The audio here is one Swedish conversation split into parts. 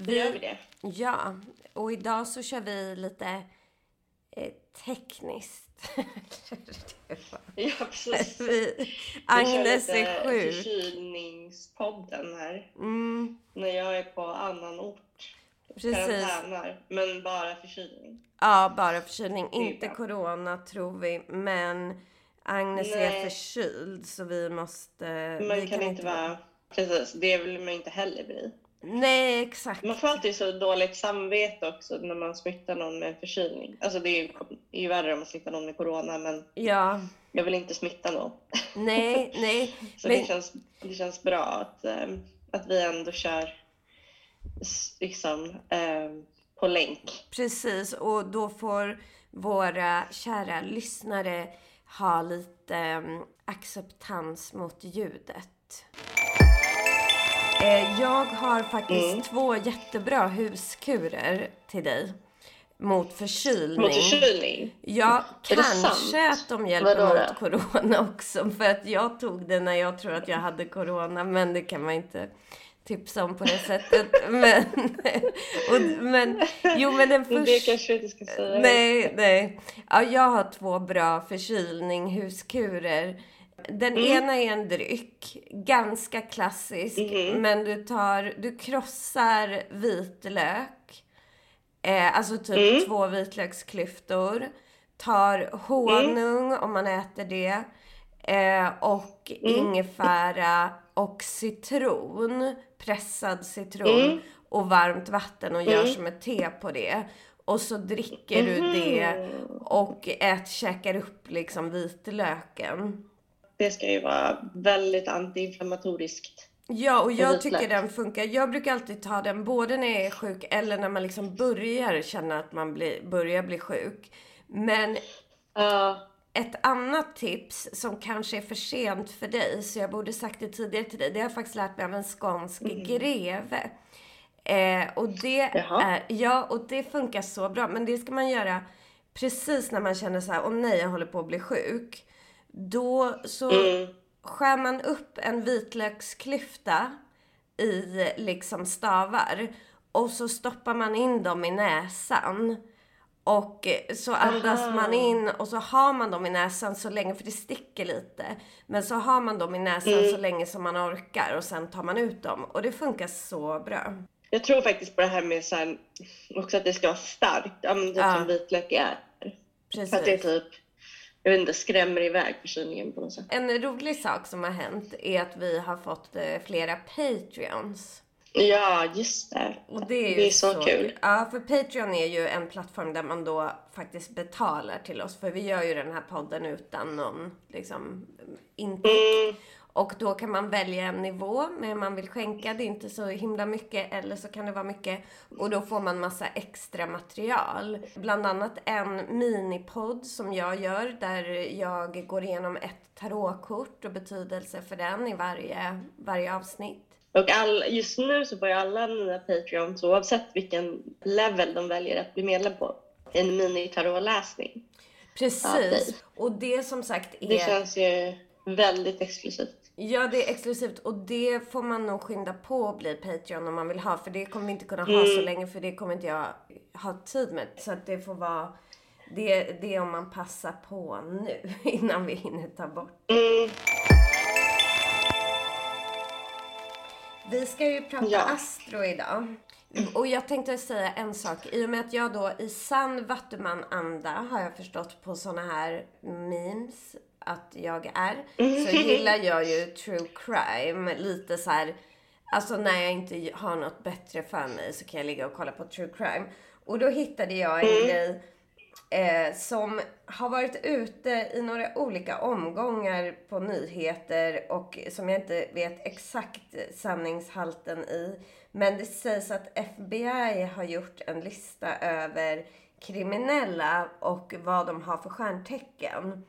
då gör vi det. Ja, och idag så kör vi lite eh, tekniskt. Ja, precis. vi, Vi Agnes lite är sjuk. Förkylningspodden här. Mm, När jag är på annan ort. Precis. Men bara förkylning. ja, bara förkylning. är Inte bra. corona tror vi, men Agnes är Nej. förkyld så vi måste... Man vi kan inte vara... Precis, det vill man inte heller bli. Nej, exakt. Man får alltid så dåligt samvete också när man smittar någon med förkylning. Alltså det är ju, det är ju värre om man smittar någon med corona, men Ja, jag vill inte smitta någon. nej, nej. Så Men- det, känns, det känns bra att, ehm, att vi ändå kör liksom, ehm, på länk. Precis, och då får våra kära lyssnare ha lite um, acceptans mot ljudet. Eh, jag har faktiskt Mm. två jättebra huskurer till dig. Mot förkylning. Mot förkylning. Ja, Är kanske att de hjälper Vadå mot corona också. För att jag tog det när jag tror att jag hade corona. Men det kan man inte tipsa om på det sättet. Men, och, men jo men den första... det kanske inte ska säga. Nej, nej. Ja, jag har två bra förkylning, huskurer. Den Mm. ena är en dryck, ganska klassisk, Mhm. men du tar, du krossar vitlök, eh, alltså typ Mm. två vitlöksklyftor, tar honung om man äter det, eh, och Mm. ingefära och citron, pressad citron Mm. och varmt vatten och gör som ett te på det. Och så dricker du det och ät, käkar upp liksom vitlöken. Det ska ju vara väldigt antiinflammatoriskt. Ja, och jag tycker den funkar. Jag brukar alltid ta den både när jag är sjuk eller när man liksom börjar känna att man blir, börjar bli sjuk. Men Ja, ett annat tips som kanske är för sent för dig, så jag borde sagt det tidigare till dig. Det har jag faktiskt lärt mig av en skånsk greve. Eh, och det Jaha. är, ja, och det funkar så bra. Men det ska man göra precis när man känner så här, åh nej, jag håller på att bli sjuk. Då så mm. skär man upp en vitlöksklyfta i liksom stavar och så stoppar man in dem i näsan. Och så andas Aha. man in och så har man dem i näsan så länge, för det sticker lite. Men så har man dem i näsan så länge som man orkar och sen tar man ut dem. Och det funkar så bra. Jag tror faktiskt på det här med så här, också att det ska vara starkt, ja, men typ Ja. som vitlök är. För att det Precis. typ, jag vet inte, skrämmer iväg förkylningen på något sätt. En rolig sak som har hänt är att vi har fått eh, flera Patreons. Ja, just det. Och det är Det är så kul. Ja, för Patreon är ju en plattform där man då faktiskt betalar till oss. För vi gör ju den här podden utan någon liksom intäkt. Mm, Och då kan man välja en nivå med man vill skänka. Det är inte så himla mycket eller så kan det vara mycket. Och då får man massa extra material. Bland annat en minipodd som jag gör där jag går igenom ett tarotkort och betydelse för den i varje, varje avsnitt. och all, just nu så får ju alla nya Patreons, oavsett vilken level de väljer att bli medlem på, en mini-tarotläsning. Precis. Och det som sagt är... Det känns ju väldigt exklusivt. Ja, det är exklusivt och det får man nog skynda på att bli Patreon om man vill ha. För det kommer vi inte kunna ha Mm. så länge för det kommer inte jag ha tid med. Så att det får vara... Det, det är om man passar på nu innan vi hinner ta bort. Mm, Vi ska ju prata Ja. Astro idag. Och jag tänkte säga en sak. I och med att jag då i sann Vattuman-anda har jag förstått på såna här memes att jag är. Så gillar jag ju true crime. Lite så här. Alltså när jag inte har något bättre för mig så kan jag ligga och kolla på true crime. Och då hittade jag en grej eh, som har varit ute i några olika omgångar på nyheter och som jag inte vet exakt sanningshalten i. Men det sägs att FBI har gjort en lista över kriminella och vad de har för stjärntecken.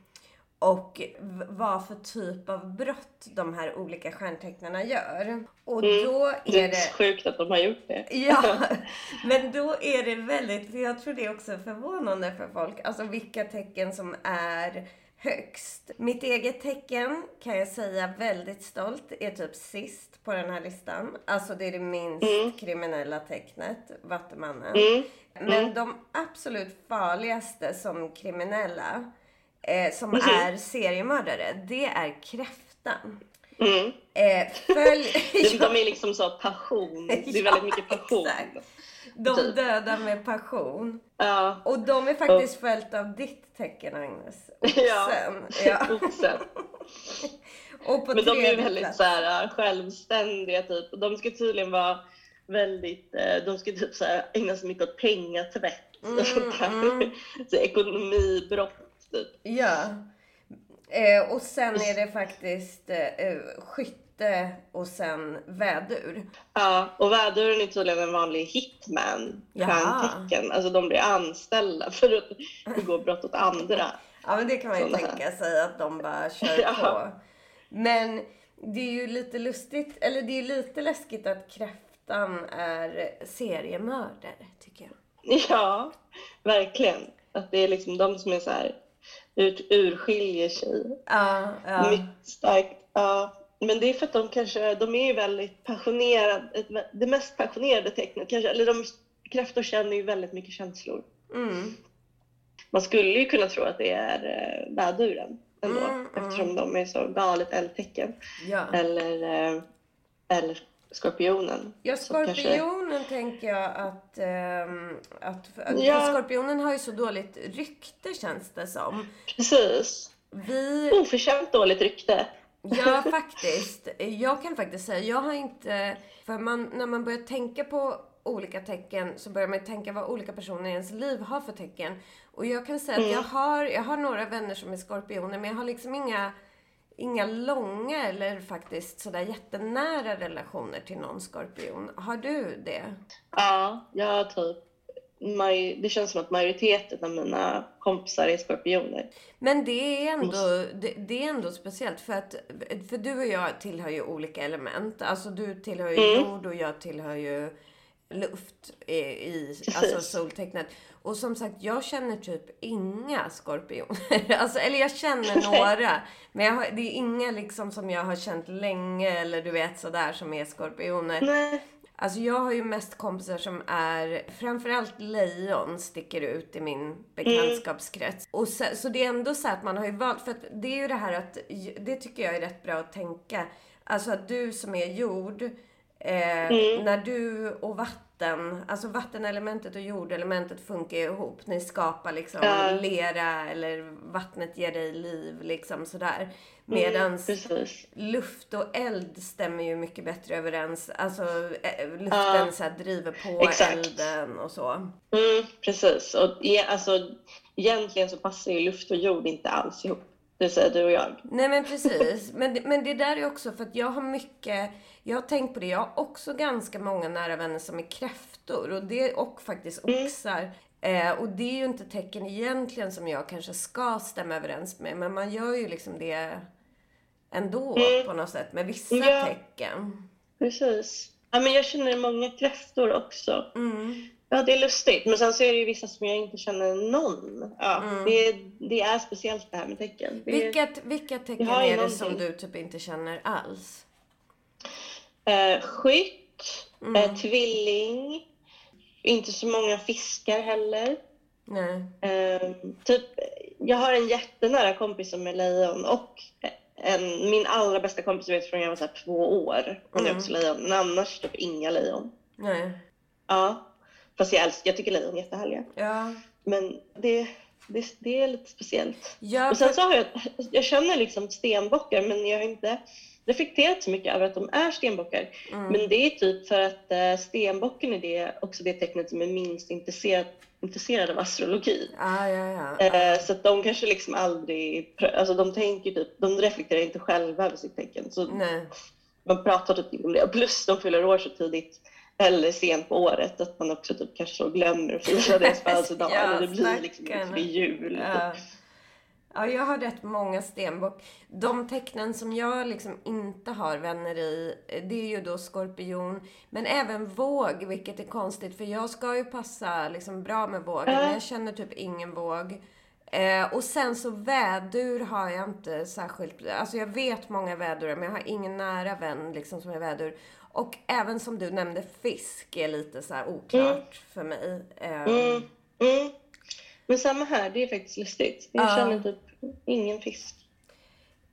Och vad för typ av brott de här olika stjärntecknarna gör. Och då Mm. Det är är det... sjukt att de har gjort det. Ja, men då är det väldigt, för jag tror det är också förvånande för folk, alltså vilka tecken som är högst. Mitt eget tecken kan jag säga väldigt stolt är typ sist på den här listan. Alltså det är det minst Mm. kriminella tecknet, Vattumannen. Mm. Men de absolut farligaste som kriminella, eh, som Mhm. är seriemördare, det är kräftan. Mm. Eh, följ... De, de är liksom så passion. Det är väldigt mycket passion. exakt. De typ. dödar med passion. Ja. Och de är faktiskt följt av ditt tecken Agnes. Ja. Oxen. Ja. Oxen. Och på Men de är väldigt plats. så här, självständiga typ. Och de ska tydligen vara väldigt, eh, de ska typ så här, ägna sig mycket åt pengatvätt Mm, och mm. Så ekonomibrott typ. Ja. Eh, och sen är det faktiskt eh, skytte och sen vädur. Ja, och väduren är tydligen en vanlig hitman, stjärntecken. Alltså de blir anställda för att begå brott åt andra. Ja men det kan man ju Såna tänka sig att de bara kör Ja. på. Men det är ju lite lustigt, eller det är lite läskigt att kräftan är seriemördare tycker jag. Ja, verkligen. Att det är liksom de som är så här, ur, urskiljer sig. Ja, ja. Mycket starkt. Ja. Men det är för att de kanske, de är ju väldigt passionerade, det mest passionerade tecknet kanske, eller de kräftor känner ju väldigt mycket känslor. Mm. Man skulle ju kunna tro att det är eh, väduren ändå, Mm, mm. eftersom de är så galet eldtecken. Ja. Eller, eh, eller skorpionen. Ja, Så kanske- skorpionen tänker jag att... ehm, att Ja. skorpionen har ju så dåligt rykte känns det som. Precis. Vi... Oförtjänt dåligt rykte. Ja, faktiskt. Jag kan faktiskt säga, jag har inte... För man, när man börjar tänka på olika tecken så börjar man tänka vad olika personer i ens liv har för tecken. Och jag kan säga att jag har, jag har några vänner som är skorpioner men jag har liksom inga, inga långa eller faktiskt sådär jättenära relationer till någon skorpion. Har du det? Ja, jag typ... Maj, det känns som att majoriteten av mina kompisar är skorpioner. Men det är ändå, det, det är ändå speciellt för att för du och jag tillhör ju olika element. Alltså du tillhör ju Mm. jord och jag tillhör ju luft i, alltså soltecknet. Och som sagt, jag känner typ inga skorpioner. Alltså, eller jag känner några. Men jag har, det är inga liksom som jag har känt länge eller du vet sådär som är skorpioner. Nej. Alltså jag har ju mest kompisar som är, framförallt lejon sticker ut i min bekantskapskrets. Och så, så det är ändå så att man har ju valt, för att det är ju det här att, det tycker jag är rätt bra att tänka. Alltså att du som är jord, eh, när du och vatten, alltså vattenelementet och jordelementet funkar ihop. Ni skapar liksom Ja. lera eller vattnet ger dig liv liksom sådär. Medans Precis. luft och eld stämmer ju mycket bättre överens. Alltså eh, luften Ja. så driver på Exakt. elden och så. Mm, precis. Och e- alltså, egentligen så passar ju luft och jord inte alls ihop. Det säger du och jag. Nej men precis. Men, men det där är också för att jag har mycket, jag har tänkt på det, jag har också ganska många nära vänner som är kräftor och, det, och faktiskt oxar. Eh, och det är ju inte tecken egentligen som jag kanske ska stämma överens med, men man gör ju liksom det ändå på något sätt med vissa Ja. tecken. Precis. Ja, men jag känner många kräftor också. Mm. Ja, det är lustigt. Men sen så är det ju vissa som jag inte känner någon. Ja, det, är, det är speciellt det här med tecken. Det är, Vilka, tecken är det som du typ inte känner alls? Eh, skytt, Mm. eh, tvilling, inte så många fiskar heller. Nej. Eh, typ, jag har en jättenära kompis som är lejon och en, min allra bästa kompis vet från jag var så två år. Hon är Mm. också lejon, men annars typ inga lejon. Nej. Ja, fast jag, älskar, jag tycker lejon är jättehärliga. Ja. Men det, det, det är lite speciellt. Ja, Och sen för, så har jag, jag känner liksom stenbockar men jag har inte reflekterat så mycket över att de är stenbockar. Mm. Men det är typ för att eh, stenbocken är det, också det tecknet som är minst intresserad, intresserad av astrologi. ah, ja, ja. Eh, så att de kanske liksom aldrig, alltså de tänker typ, de reflekterar inte själva över sitt tecken. Så Nej. man pratar typ om det. Plus de fyller år så tidigt eller sent på året att man också typ kanske så glömmer att fira deras födelsedag. Ja, eller det blir liksom inte jul. Ja. Ja, jag har rätt många stenbock. De tecknen som jag liksom inte har vänner i, det är ju då skorpion. Men även våg, vilket är konstigt för jag ska ju passa liksom bra med vågen. Men jag känner typ ingen våg. Eh, och sen så vädur har jag inte särskilt, alltså jag vet många vädurar men jag har ingen nära vän liksom som är vädur. Och även som du nämnde, fisk är lite så oklart mm. för mig. Eh, mm. Mm. Men samma här, det är faktiskt lustigt. Jag uh. känner typ ingen fisk.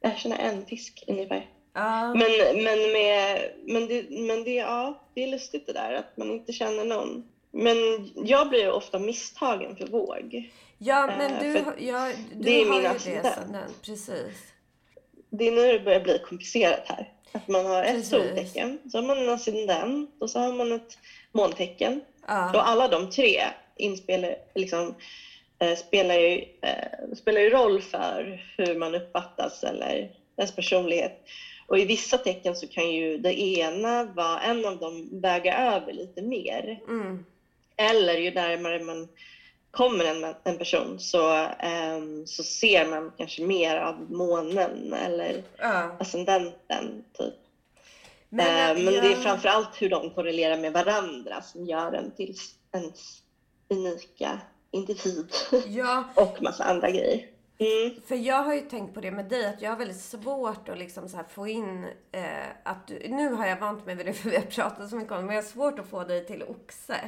Jag känner en fisk ungefär. Uh. Men, men, med, men, det, men det, ja, det är lustigt det där att man inte känner någon. Men jag blir ju ofta misstagen för våg. Ja, men eh, du, ja, du det är har min ju ascendent. det ascendent. Precis. Det är nu det börjar bli komplicerat här. Att man har ett soltecken, så har man en ascendent och så har man ett måntecken. Uh. Och alla de tre inspelar, liksom, eh, spelar, ju, eh, spelar ju roll för hur man uppfattas eller ens personlighet. Och i vissa tecken så kan ju det ena vara, en av dem väga över lite mer. Mm. Eller ju närmare man kommer en, en person så, um, så ser man kanske mer av månen eller ja. ascendenten. Typ. Men, uh, men ja. det är framförallt hur de korrelerar med varandra som gör en till ens unika individ. Ja. och massa andra grejer. Mm. För jag har ju tänkt på det med dig, att jag har väldigt svårt att liksom så få in eh, att du, Nu har jag vant mig vid det för vi har pratat så mycket om det, men jag har svårt att få dig till oxe.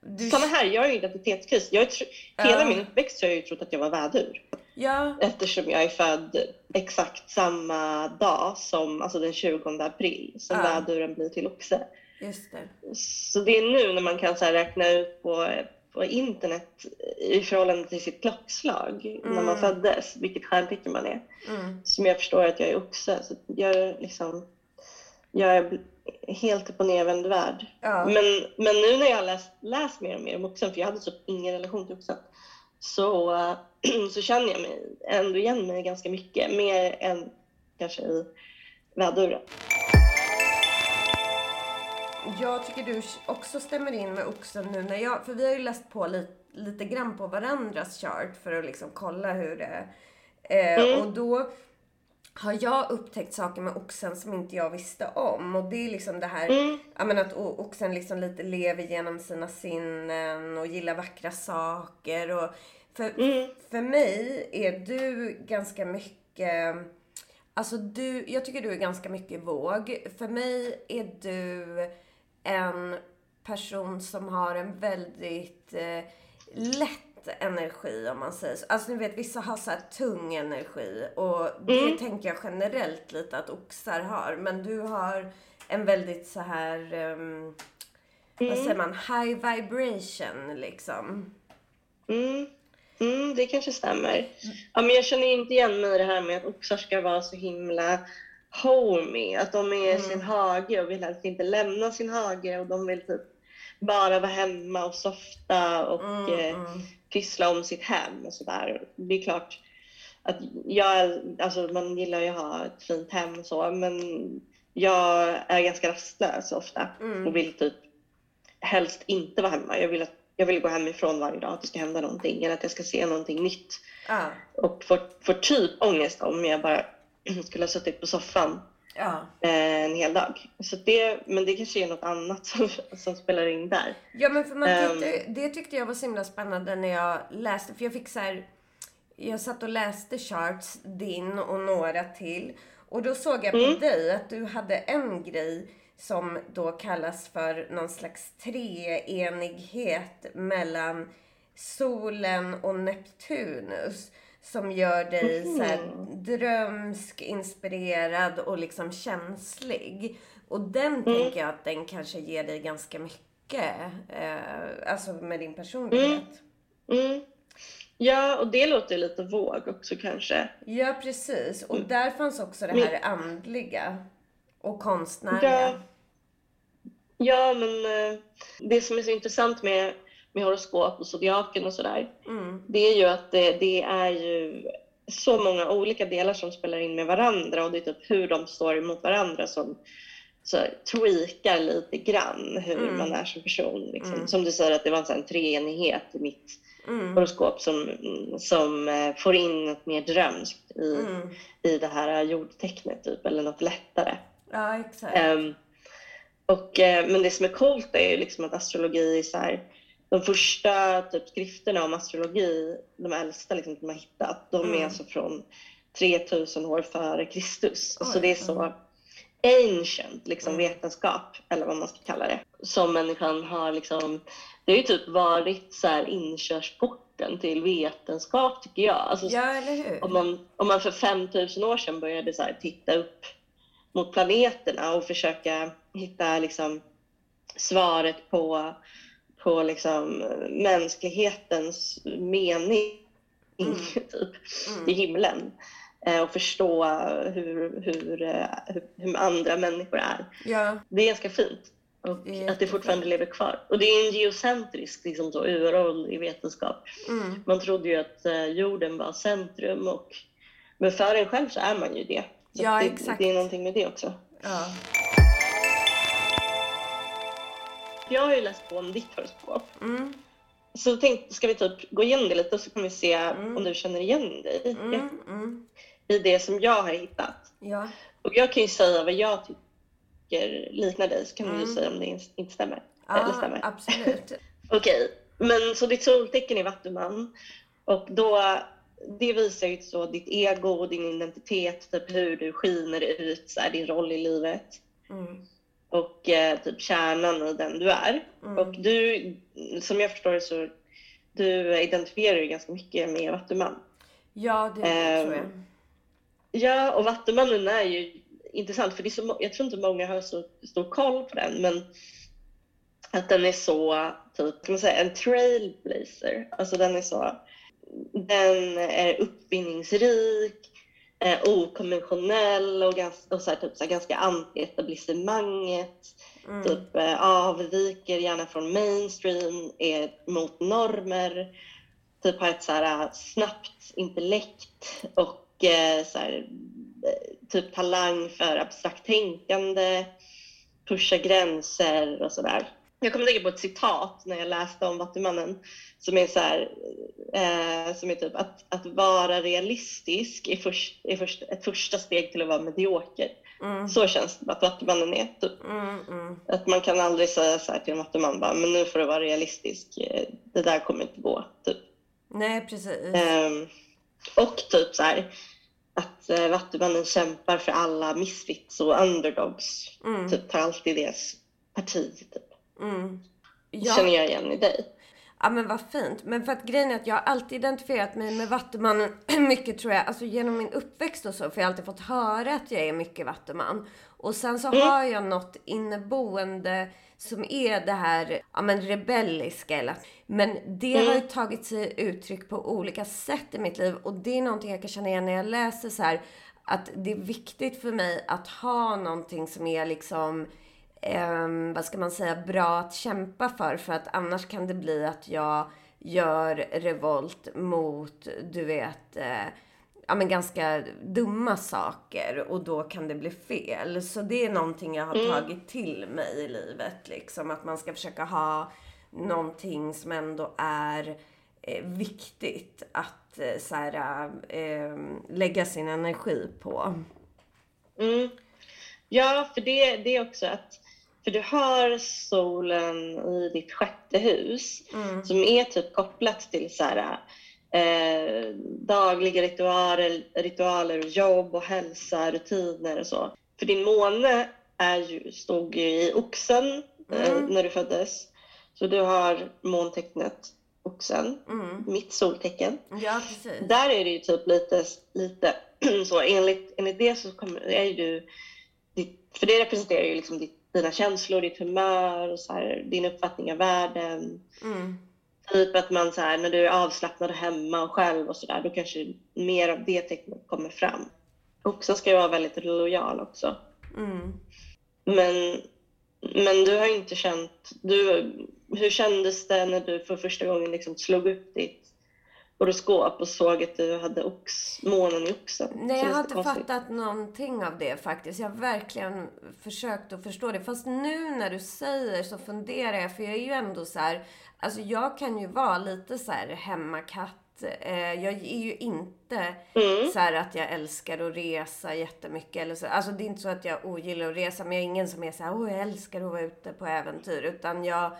Du... Samma här, jag har ju identitetskris. Jag tr-. Hela min uppväxt har jag ju trott att jag var vädur. Ja. Eftersom jag är född exakt samma dag som, alltså den 20 april, som ja. väduren blir till oxe. Just det. Så det är nu när man kan så räkna ut på, på internet i förhållande till sitt klockslag mm. när man mm. föddes, vilket stjärntecken man är, mm. som jag förstår att jag är oxe. Så jag, liksom, jag är helt upp och nervänd värld. Ja. Men, men nu när jag har läst, läst mer och mer om oxen, för jag hade så ingen relation till oxen, så, så känner jag mig ändå igen mig ganska mycket, mer än kanske i väduren. Jag tycker du också stämmer in med oxen nu när jag, för vi har ju läst på lite, lite grann på varandras chart för att liksom kolla hur det är. Eh, mm. Och då har jag upptäckt saker med oxen som inte jag visste om. Och det är liksom det här, mm. menar, att oxen liksom lite lever genom sina sinnen och gillar vackra saker. Och för, mm. för mig är du ganska mycket, alltså du, jag tycker du är ganska mycket våg. För mig är du en person som har en väldigt eh, lätt energi om man säger så. Alltså ni vet vissa har så här tung energi och det mm. tänker jag generellt lite att oxar har. Men du har en väldigt så här, um, mm. vad säger man, high vibration liksom. Mm. Mm, det kanske stämmer. Ja, men jag känner inte igen mig i det här med att oxar ska vara så himla homey, att de är i sin mm. hage och vill helst inte lämna sin hage och de vill typ bara vara hemma och softa och mm, eh, mm pyssla om sitt hem och sådär. Det är klart att jag, alltså man gillar ju att ha ett fint hem och så, men jag är ganska rastlös ofta mm. och vill typ helst inte vara hemma. Jag vill, att, jag vill gå hemifrån varje dag, att det ska hända någonting eller att jag ska se någonting nytt. Ah. Och får, får typ ångest om jag bara skulle ha suttit på soffan ja. Eh, en hel dag. Så det, men det kanske är något annat som, som spelar in där. Ja, men för man tyckte, um, det tyckte jag var så himla spännande när jag läste, för jag fick så här, jag satt och läste charts, din och några till. Och då såg jag på mm. dig att du hade en grej som då kallas för någon slags treenighet mellan solen och Neptunus som gör dig mm. så här, drömsk, inspirerad och liksom känslig. Och den mm. tänker jag att den kanske ger dig ganska mycket. Eh, alltså med din personlighet. Mm. mm. Ja, och det låter lite våg också kanske. Ja, precis. Och mm. där fanns också det här andliga och konstnärliga. Ja, ja men eh, det som är så intressant med med horoskop och zodiaken och sådär, mm. det är ju att det, det, är ju så många olika delar som spelar in med varandra och det är typ hur de står emot varandra som så tweakar lite grann hur mm. man är som person. Liksom. Mm. Som du säger att det var en treenighet i mitt mm. horoskop som, som eh, får in något mer drömskt i, mm. i det här jordtecknet typ, eller något lättare. Ja, exakt. Um, och, eh, men det som är coolt är ju liksom att astrologi är så här, de första typ, skrifterna om astrologi, de äldsta liksom, de har hittat, de mm. är alltså från 3000 år före Kristus. Oj, alltså det är så ancient liksom, mm. vetenskap, eller vad man ska kalla det, som människan har liksom, det har ju typ varit så här inkörsporten till vetenskap tycker jag. Alltså, ja, eller hur? Om man, om man för 5000 år sedan började så här, titta upp mot planeterna och försöka hitta liksom, svaret på, på liksom, mänsklighetens mening mm. typ, mm. i himlen eh, och förstå hur, hur, eh, hur, hur andra människor är. Ja. Det är ganska fint. Och det att det fortfarande lever kvar. Och det är en geocentrisk liksom så, uråldrig vetenskap. Mm. Man trodde ju att uh, jorden var centrum och men för en själv så är man ju det. Så ja, det, exakt. det är någonting med det också. Ja. Jag har ju läst på om ditt horoskop. Mm. Så tänkte, ska vi typ gå igenom det lite och så kan vi se mm. om du känner igen dig mm, mm. i det som jag har hittat. Ja. Och jag kan ju säga vad jag tycker liknar dig så kan mm. du säga om det inte stämmer. Ja, eller stämmer. absolut. Okej, men så ditt soltecken är vattuman och då det visar ju så ditt ego och din identitet, typ hur du skiner ut, så här, din roll i livet. Mm. Och eh, typ kärnan i den du är. Mm. Och du, som jag förstår så, du identifierar dig ganska mycket med Vattuman. Ja, det eh, tror jag. Ja, och Vattumannen är ju intressant för det är så, jag tror inte många har så stor koll på den, men att den är så, typ, kan man säga, en trailblazer. Alltså den är så den är uppfinningsrik, eh, okonventionell och, ganska, och så här, typ, så här, ganska anti-etablissemanget. Mm. Typ eh, avviker gärna från mainstream, är mot normer. Typ har ett så här, snabbt intellekt och eh, så här, eh, typ talang för abstrakt tänkande, pusha gränser och sådär. Jag kommer tänka på ett citat när jag läste om Vattumannen som är så här, eh, som är typ att, att vara realistisk är, först, är först, ett första steg till att vara medioker. Mm. Så känns det att Vattumannen är. Typ. Mm, mm. Att man kan aldrig säga så här till en Vattuman bara, men nu får du vara realistisk, det där kommer inte gå. Typ. Nej, precis. Eh, och typ så här, att eh, Vattumannen kämpar för alla misfits och underdogs. Mm. Typ tar alltid deras parti. Typ. Mm. Ja. känner jag igen i dig. Ja men vad fint. Men för att grejen är att jag har alltid identifierat mig med Vattumannen mycket tror jag. Alltså genom min uppväxt och så. För jag har alltid fått höra att jag är mycket Vattuman. Och sen så mm. har jag något inneboende som är det här ja, men rebelliska. Eller, men det mm. har ju tagit sig uttryck på olika sätt i mitt liv. Och det är någonting jag kan känna igen när jag läser så här. Att det är viktigt för mig att ha någonting som är liksom eh, vad ska man säga, bra att kämpa för. För att annars kan det bli att jag gör revolt mot, du vet, eh, ja men ganska dumma saker och då kan det bli fel. Så det är någonting jag har mm. tagit till mig i livet liksom. Att man ska försöka ha någonting som ändå är eh, viktigt att eh, så här, eh, lägga sin energi på. Mm. Ja, för det, det är också att för du har solen i ditt sjätte hus mm. som är typ kopplat till så här, eh, dagliga ritualer, ritualer, jobb och hälsa, rutiner och så. För din måne är ju, stod ju i oxen eh, mm. när du föddes. Så du har måntecknet oxen, mm. mitt soltecken. Ja, precis. Där är det ju typ lite, lite så enligt, enligt det så kommer, är ju du, för det representerar ju liksom ditt dina känslor, ditt humör och så här, din uppfattning av världen. Mm. Typ att man så här, när du är avslappnad hemma och själv och sådär, då kanske mer av det tecknet kommer fram. Oxen ska ju vara väldigt lojal också. Mm. Men, men du har inte känt, du, hur kändes det när du för första gången liksom slog upp ditt horoskop och såg att du hade ox, månen i oxen. Nej, jag har inte konstigt. fattat någonting av det faktiskt. Jag har verkligen försökt att förstå det. Fast nu när du säger så funderar jag, för jag är ju ändå så här, alltså jag kan ju vara lite så här hemmakatt. Eh, jag är ju inte mm. så att jag älskar att resa jättemycket. Eller så. Alltså det är inte så att jag ogillar att resa, men jag är ingen som är så här, åh jag älskar att vara ute på äventyr. Utan jag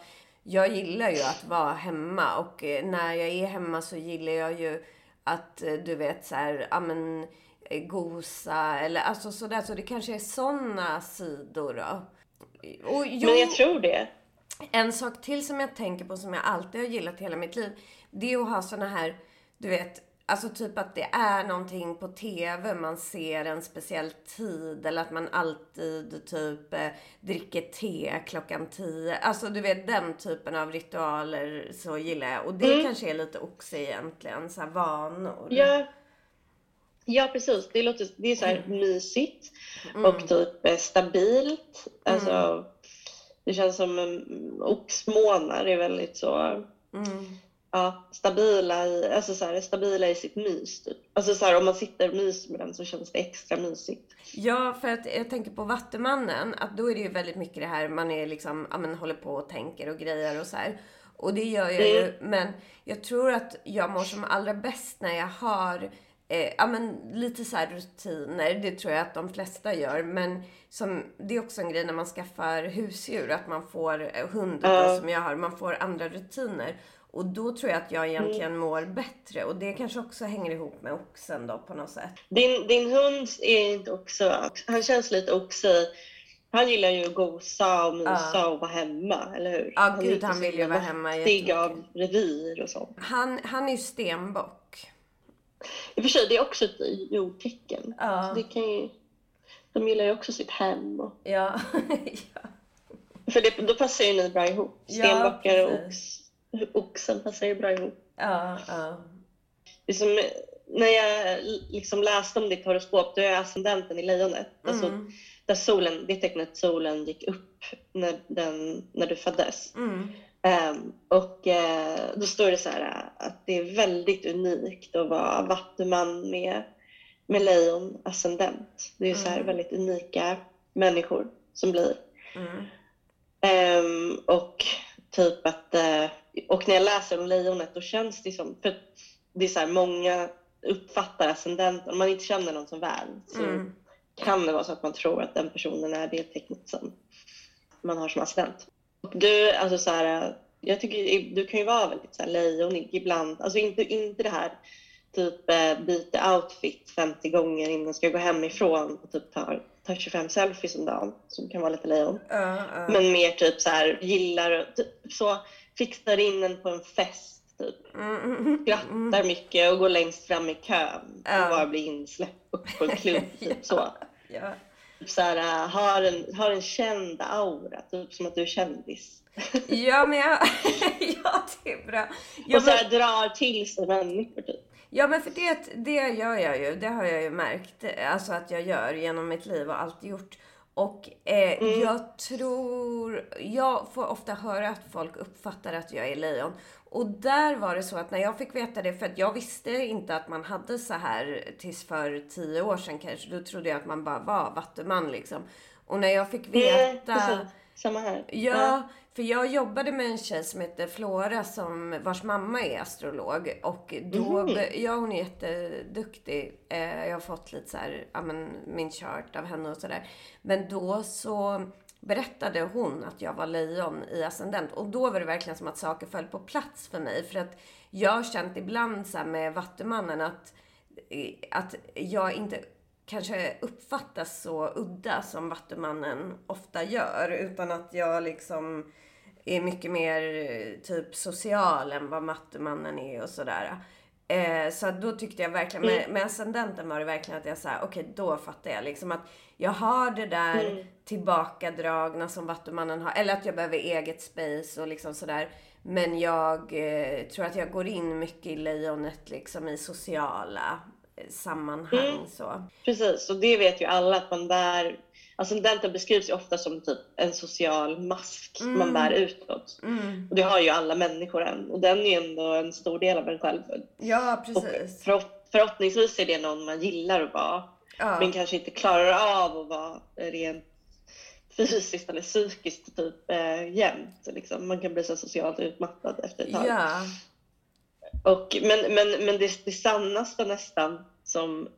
jag gillar ju att vara hemma och eh, när jag är hemma så gillar jag ju att eh, du vet så här, ja men eh, gosa eller alltså sådär. Så det kanske är sådana sidor då. Och, jo, men jag tror det. En sak till som jag tänker på som jag alltid har gillat hela mitt liv. Det är att ha såna här, du vet, Alltså typ att det är någonting på TV, man ser en speciell tid eller att man alltid typ eh, dricker te klockan tio. Alltså du vet den typen av ritualer så gillar jag. Och det mm. kanske är lite också egentligen, så här vanor. Ja. Ja precis, det låter, det är så här mm. mysigt mm. och typ eh, stabilt. Alltså, mm. det känns som um, oxmånar är väldigt så mm ja, stabila, i, alltså så här, stabila i sitt mys. Typ. Alltså så här, om man sitter och myser med den så känns det extra mysigt. Ja, för att jag tänker på Vattumannen, att då är det ju väldigt mycket det här, man är liksom, ja men håller på och tänker och grejer och så här. Och det gör jag ju, mm. men jag tror att jag mår som allra bäst när jag har Eh, ja, men lite så rutiner, det tror jag att de flesta gör. Men som, det är också en grej när man skaffar husdjur, att man får eh, hund uh. som jag har, man får andra rutiner. Och då tror jag att jag egentligen mm. mår bättre. Och det kanske också hänger ihop med oxen då på något sätt. Din, din hund är inte också, han känns lite oxig. Han gillar ju att gosa och mysa ja. och vara hemma, eller hur? Ja, han gud han vill ju vara hemma jättemycket. av revir och sånt. Han, han är ju stenbock. I och för sig, det är också ett jordtecken. Ja. Det kan ju, de gillar ju också sitt hem. Och... Ja. ja. För det, då passar ju ni bra ihop. Stenbockar ja, och ox oxen passar ju bra ihop. Ja, ja. Det som, när jag liksom läste om ditt horoskop, då är jag ascendenten i lejonet. Mm. Alltså, där solen, det tecknet solen gick upp när, den, när du föddes. Mm. Um, och uh, då står det så här att det är väldigt unikt att vara vattuman med, med lejon ascendent. Det är mm. så här mm. väldigt unika människor som blir. Um, och typ att uh, och när jag läser om lejonet då känns det som, för det är så här, många uppfattar ascendenten, om man inte känner någon som väl så mm. kan det vara så att man tror att den personen är det tecknet som man har som ascendent. Du, alltså så här, jag tycker du kan ju vara väldigt så här lejonig ibland, alltså inte, inte det här typ eh, byta outfit 50 gånger innan man ska gå hemifrån och typ ta, ta 25 selfies om dagen som kan vara lite lejon. Uh, uh. Men mer typ så här gillar typ så fixar in en på en fest typ. Mm, Skrattar mycket och går längst fram i kön och bara blir insläppt på en klubb. Typ så. ja. så här, äh, har, en, har en känd aura, typ som att du är kändis. ja, men jag... ja, det är bra. Jag och så här, drar till sig människor typ. Ja, men för det, det gör jag ju. Det har jag ju märkt. Alltså att jag gör genom mitt liv och alltid gjort. Och eh, mm. jag tror, jag får ofta höra att folk uppfattar att jag är lejon. Och där var det så att när jag fick veta det, för att jag visste inte att man hade så här tills för tio år sedan kanske. Då trodde jag att man bara var vattuman liksom. Och när jag fick veta... Mm, Samma här. Ja, för jag jobbade med en tjej som heter Flora som, vars mamma är astrolog. Och då, mm. ja hon är jätteduktig. Eh, jag har fått lite så här, ja men min chart av henne och sådär. Men då så berättade hon att jag var lejon i ascendent. Och då var det verkligen som att saker föll på plats för mig. För att jag har känt ibland så med Vattumannen att, att jag inte kanske uppfattas så udda som Vattumannen ofta gör. Utan att jag liksom är mycket mer typ social än vad Vattumannen är och sådär. Eh, så då tyckte jag verkligen, med, mm. med ascendenten var det verkligen att jag sa, okej okay, då fattar jag liksom att jag har det där mm. tillbakadragna som Vattumannen har, eller att jag behöver eget space och liksom sådär. Men jag eh, tror att jag går in mycket i lejonet liksom i sociala sammanhang. Mm. Så. Precis, och det vet ju alla att man Ascendenten beskrivs ju ofta som typ en social mask mm. man bär utåt. Mm. Och det har ju alla människor än. Och den är ju ändå en stor del av en själv. Ja, precis. Och förhoppningsvis är det någon man gillar att vara. Ja. Men kanske inte klarar av att vara rent fysiskt eller psykiskt typ eh, jämt. Liksom. Man kan bli så socialt utmattad efter ett tag. Ja. Och, men men, men det, det sannaste nästan som,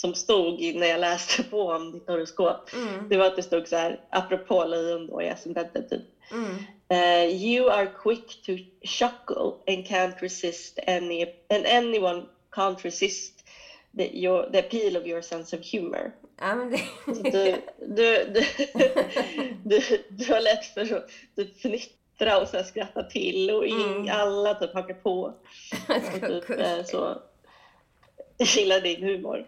som stod när jag läste på om ditt horoskop. Mm. Det var att det stod så här, apropå lejon då i ascendenten typ. Mm. Uh, you are quick to chuckle and can't resist any and anyone can't resist the, your, the appeal of your sense of humor. Ja, men det... du, du, du, du, du har lätt för att typ fnittra och så skratta till och mm. alla typ hakar på. Och typ, eh, så, gillar din humor.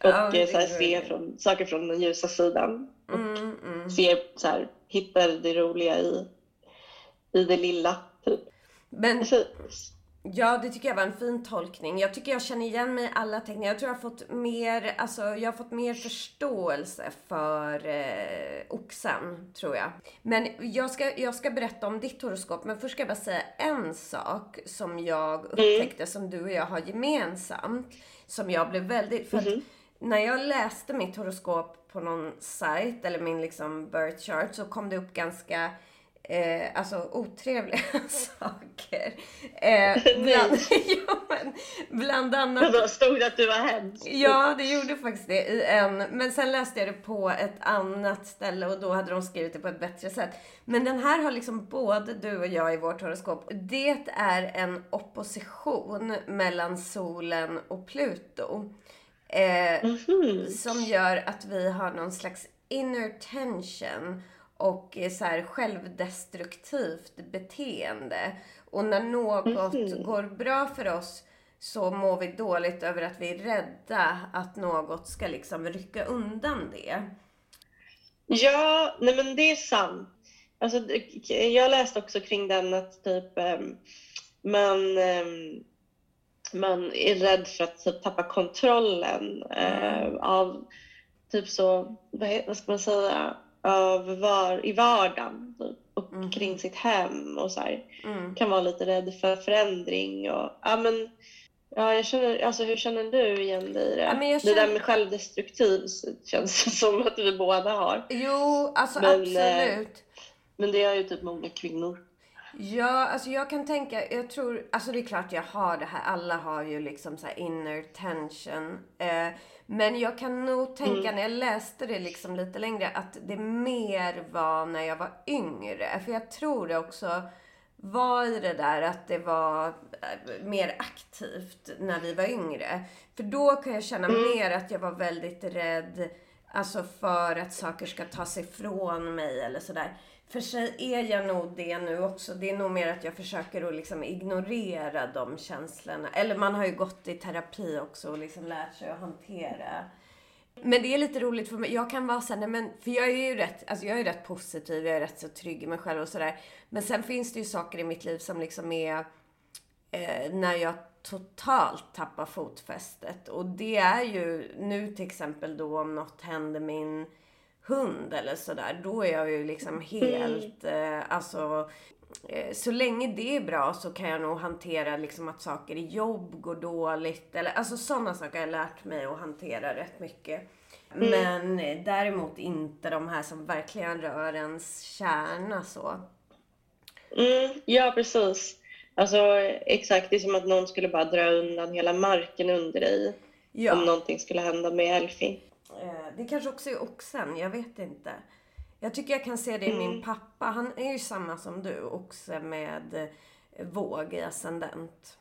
Och ja, eh, så här, ser från, saker från den ljusa sidan. Och mm, mm. ser, så här, hittar det roliga i, i det lilla. Typ. Men, Ja, det tycker jag var en fin tolkning. Jag tycker jag känner igen mig i alla teckningar. Jag tror jag har fått mer, alltså, jag har fått mer förståelse för eh, oxen, tror jag. Men jag ska, jag ska berätta om ditt horoskop, men först ska jag bara säga en sak som jag upptäckte som du och jag har gemensamt. Som jag blev väldigt, för mm -hmm. när jag läste mitt horoskop på någon sajt, eller min liksom birth chart, så kom det upp ganska eh, alltså otrevliga saker. Eh, bland, ja, men, bland annat... Då stod det att du var hemsk? Ja, det gjorde faktiskt det i en. Men sen läste jag det på ett annat ställe och då hade de skrivit det på ett bättre sätt. Men den här har liksom både du och jag i vårt horoskop. Det är en opposition mellan solen och Pluto. Eh, mm -hmm. Som gör att vi har någon slags inner tension och så här självdestruktivt beteende. Och när något mm. går bra för oss så mår vi dåligt över att vi är rädda att något ska liksom rycka undan det. Ja, nej men det är sant. Alltså, jag läste också kring den att typ um, man, um, man är rädd för att typ, tappa kontrollen uh, av typ så, vad ska man säga, av var, i vardagen typ, och mm. kring sitt hem och så mm. Kan vara lite rädd för förändring och ja men Ja, jag känner, alltså hur känner du igen dig i det? Ja, känner... Det där med självdestruktiv känns som att vi båda har. Jo, alltså men, eh, absolut. Men det är ju typ många kvinnor. Ja, alltså jag kan tänka, jag tror, alltså det är klart jag har det här, alla har ju liksom så inner tension. Eh, men jag kan nog tänka mm. när jag läste det liksom lite längre att det mer var när jag var yngre. För jag tror det också var i det där att det var eh, mer aktivt när vi var yngre. För då kan jag känna mm. mer att jag var väldigt rädd Alltså för att saker ska tas ifrån mig eller sådär. För sig är jag nog det nu också. Det är nog mer att jag försöker att liksom ignorera de känslorna. Eller man har ju gått i terapi också och liksom lärt sig att hantera. Men det är lite roligt för mig. Jag kan vara såhär, nej men, för jag är ju rätt, alltså jag är rätt positiv, jag är rätt så trygg i mig själv och sådär. Men sen finns det ju saker i mitt liv som liksom är, eh, när jag totalt tappar fotfästet. Och det är ju nu till exempel då om något händer min hund eller sådär, då är jag ju liksom helt, mm. eh, alltså eh, så länge det är bra så kan jag nog hantera liksom att saker i jobb går dåligt. Eller, alltså sådana saker har jag lärt mig att hantera rätt mycket. Mm. Men eh, däremot inte de här som verkligen rör ens kärna så. Mm, ja, precis. Alltså exakt, det är som att någon skulle bara dra undan hela marken under dig. Ja. Om någonting skulle hända med Elfie. Eh, det kanske också är oxen, jag vet inte. Jag tycker jag kan se det i min mm. pappa. Han är ju samma som du, oxe med eh, våg i ascendent.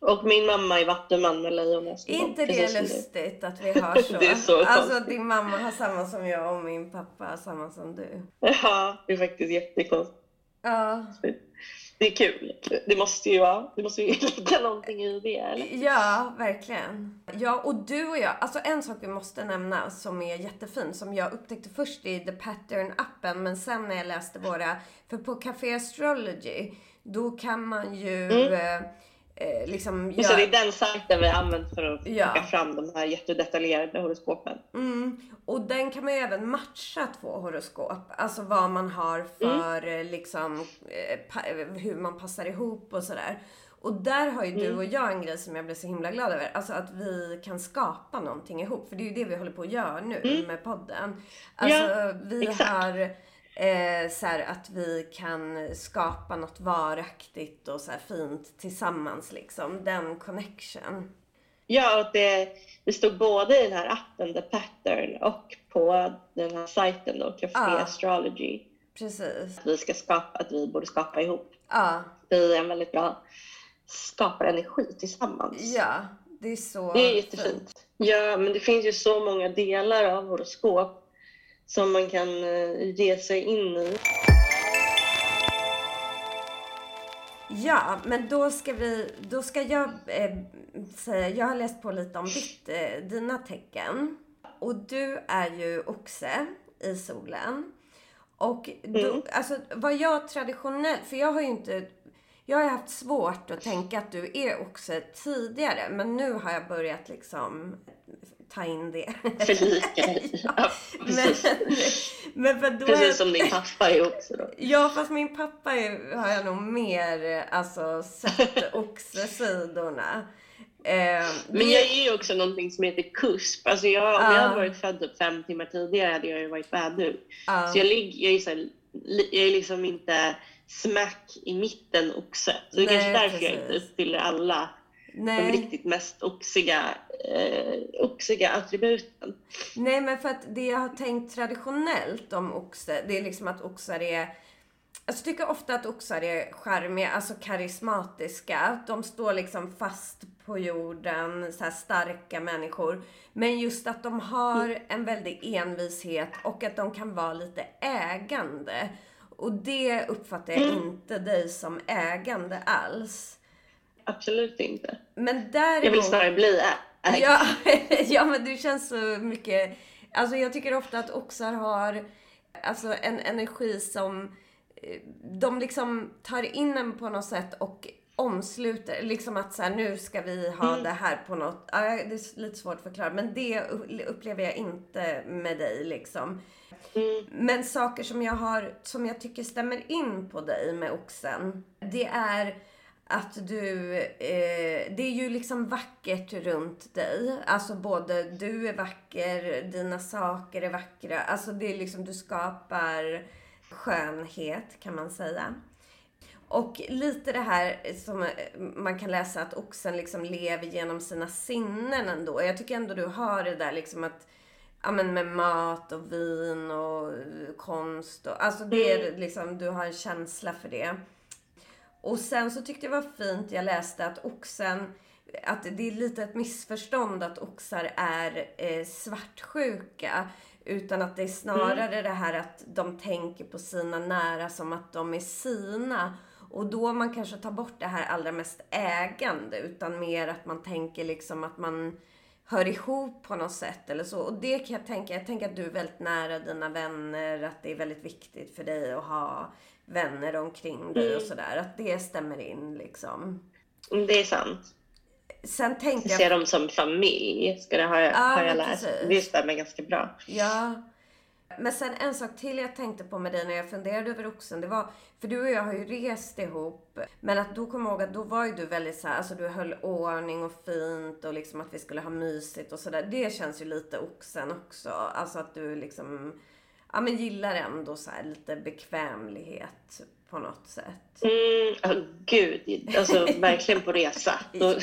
Och min mamma är vattuman med lejonhäst. Är inte det lustigt att vi har så? det är så alltså konstigt. din mamma har samma som jag och min pappa har samma som du. Ja, det är faktiskt jättekonstigt. Ja det är kul. Det måste ju vara, det måste ju ligga någonting i det, eller? Ja, verkligen. Ja, och du och jag, alltså en sak vi måste nämna som är jättefin, som jag upptäckte först i The Pattern-appen, men sen när jag läste våra, för på Café Astrology, då kan man ju mm. Eh, liksom gör... Så det är den sajten vi använt för att ja. plocka fram de här jättedetaljerade horoskopen. Mm. Och den kan man ju även matcha två horoskop. Alltså vad man har för mm. Liksom eh, hur man passar ihop och sådär. Och där har ju mm. du och jag en grej som jag blir så himla glad över. Alltså att vi kan skapa någonting ihop. För det är ju det vi håller på att göra nu mm. med podden. Alltså ja, vi exakt. har Eh, så här, att vi kan skapa något varaktigt och så fint tillsammans liksom. Den connection. Ja, det, det stod både i den här appen The Pattern och på den här sajten då, Café ja. Astrology. Precis. Att vi ska skapa, att vi borde skapa ihop. Ja. Vi är en väldigt bra skapar energi tillsammans. Ja, det är så Det är jättefint. Fint. Ja, men det finns ju så många delar av horoskop som man kan eh, ge sig in i. Ja, men då ska vi, då ska jag eh, säga, jag har läst på lite om ditt, eh, dina tecken. Och du är ju oxe i solen. Och då, mm. alltså vad jag traditionellt, för jag har ju inte, jag har haft svårt att tänka att du är oxe tidigare. Men nu har jag börjat liksom ta in det. Förlika ja, precis. Men, men för då precis som din pappa är också då. Ja, fast min pappa är, har jag nog mer alltså, sett oxesidorna. Eh, men jag är ju också någonting som heter KUSP. Alltså jag, om jag hade varit född typ fem timmar tidigare hade jag ju varit vädur. Uh. Så jag, ligger, jag, är så här, jag är liksom inte smack i mitten oxe. Så det är kanske därför precis. jag inte uppfyller alla Nej. de riktigt mest oxiga, eh, oxiga attributen. Nej, men för att det jag har tänkt traditionellt om oxe, det är liksom att oxar är jag tycker ofta att oxar är charmiga, alltså karismatiska. De står liksom fast på jorden, så starka människor. Men just att de har mm. en väldig envishet och att de kan vara lite ägande. Och det uppfattar jag mm. inte dig som ägande alls. Absolut inte. Men däremot... Jag vill snarare bli ägd. Ja, ja, men du känns så mycket... Alltså jag tycker ofta att oxar har alltså en energi som... Eh, de liksom tar in en på något sätt och omsluter. Liksom att så här, nu ska vi ha mm. det här på något... Ja, det är lite svårt att förklara. Men det upplever jag inte med dig liksom. Mm. Men saker som jag har, som jag tycker stämmer in på dig med oxen. Det är att du, eh, det är ju liksom vackert runt dig. Alltså både du är vacker, dina saker är vackra. Alltså det är liksom, du skapar skönhet kan man säga. Och lite det här som man kan läsa att oxen liksom lever genom sina sinnen ändå. Jag tycker ändå du har det där liksom att ja, men med mat och vin och konst. Och, alltså det är mm. liksom, du har en känsla för det. Och sen så tyckte jag var fint, jag läste att oxen, att det är lite ett missförstånd att oxar är eh, svartsjuka. Utan att det är snarare mm. det här att de tänker på sina nära som att de är sina. Och då man kanske tar bort det här allra mest ägande. Utan mer att man tänker liksom att man hör ihop på något sätt eller så. Och det kan jag tänka, jag tänker att du är väldigt nära dina vänner, att det är väldigt viktigt för dig att ha vänner omkring dig och mm. sådär. Att det stämmer in liksom. Mm, det är sant. Sen tänkte jag... Se dem som familj, ska det ha, ja, har jag läst. Precis. Det stämmer ganska bra. Ja. Men sen en sak till jag tänkte på med dig när jag funderade över oxen. Det var, för du och jag har ju rest ihop. Men att då kom jag ihåg att då var ju du väldigt så här, alltså du höll ordning och fint och liksom att vi skulle ha mysigt och sådär. Det känns ju lite oxen också. Alltså att du liksom ja, men gillar ändå så lite bekvämlighet på något sätt. Mm, oh, gud, alltså verkligen på resa. Då,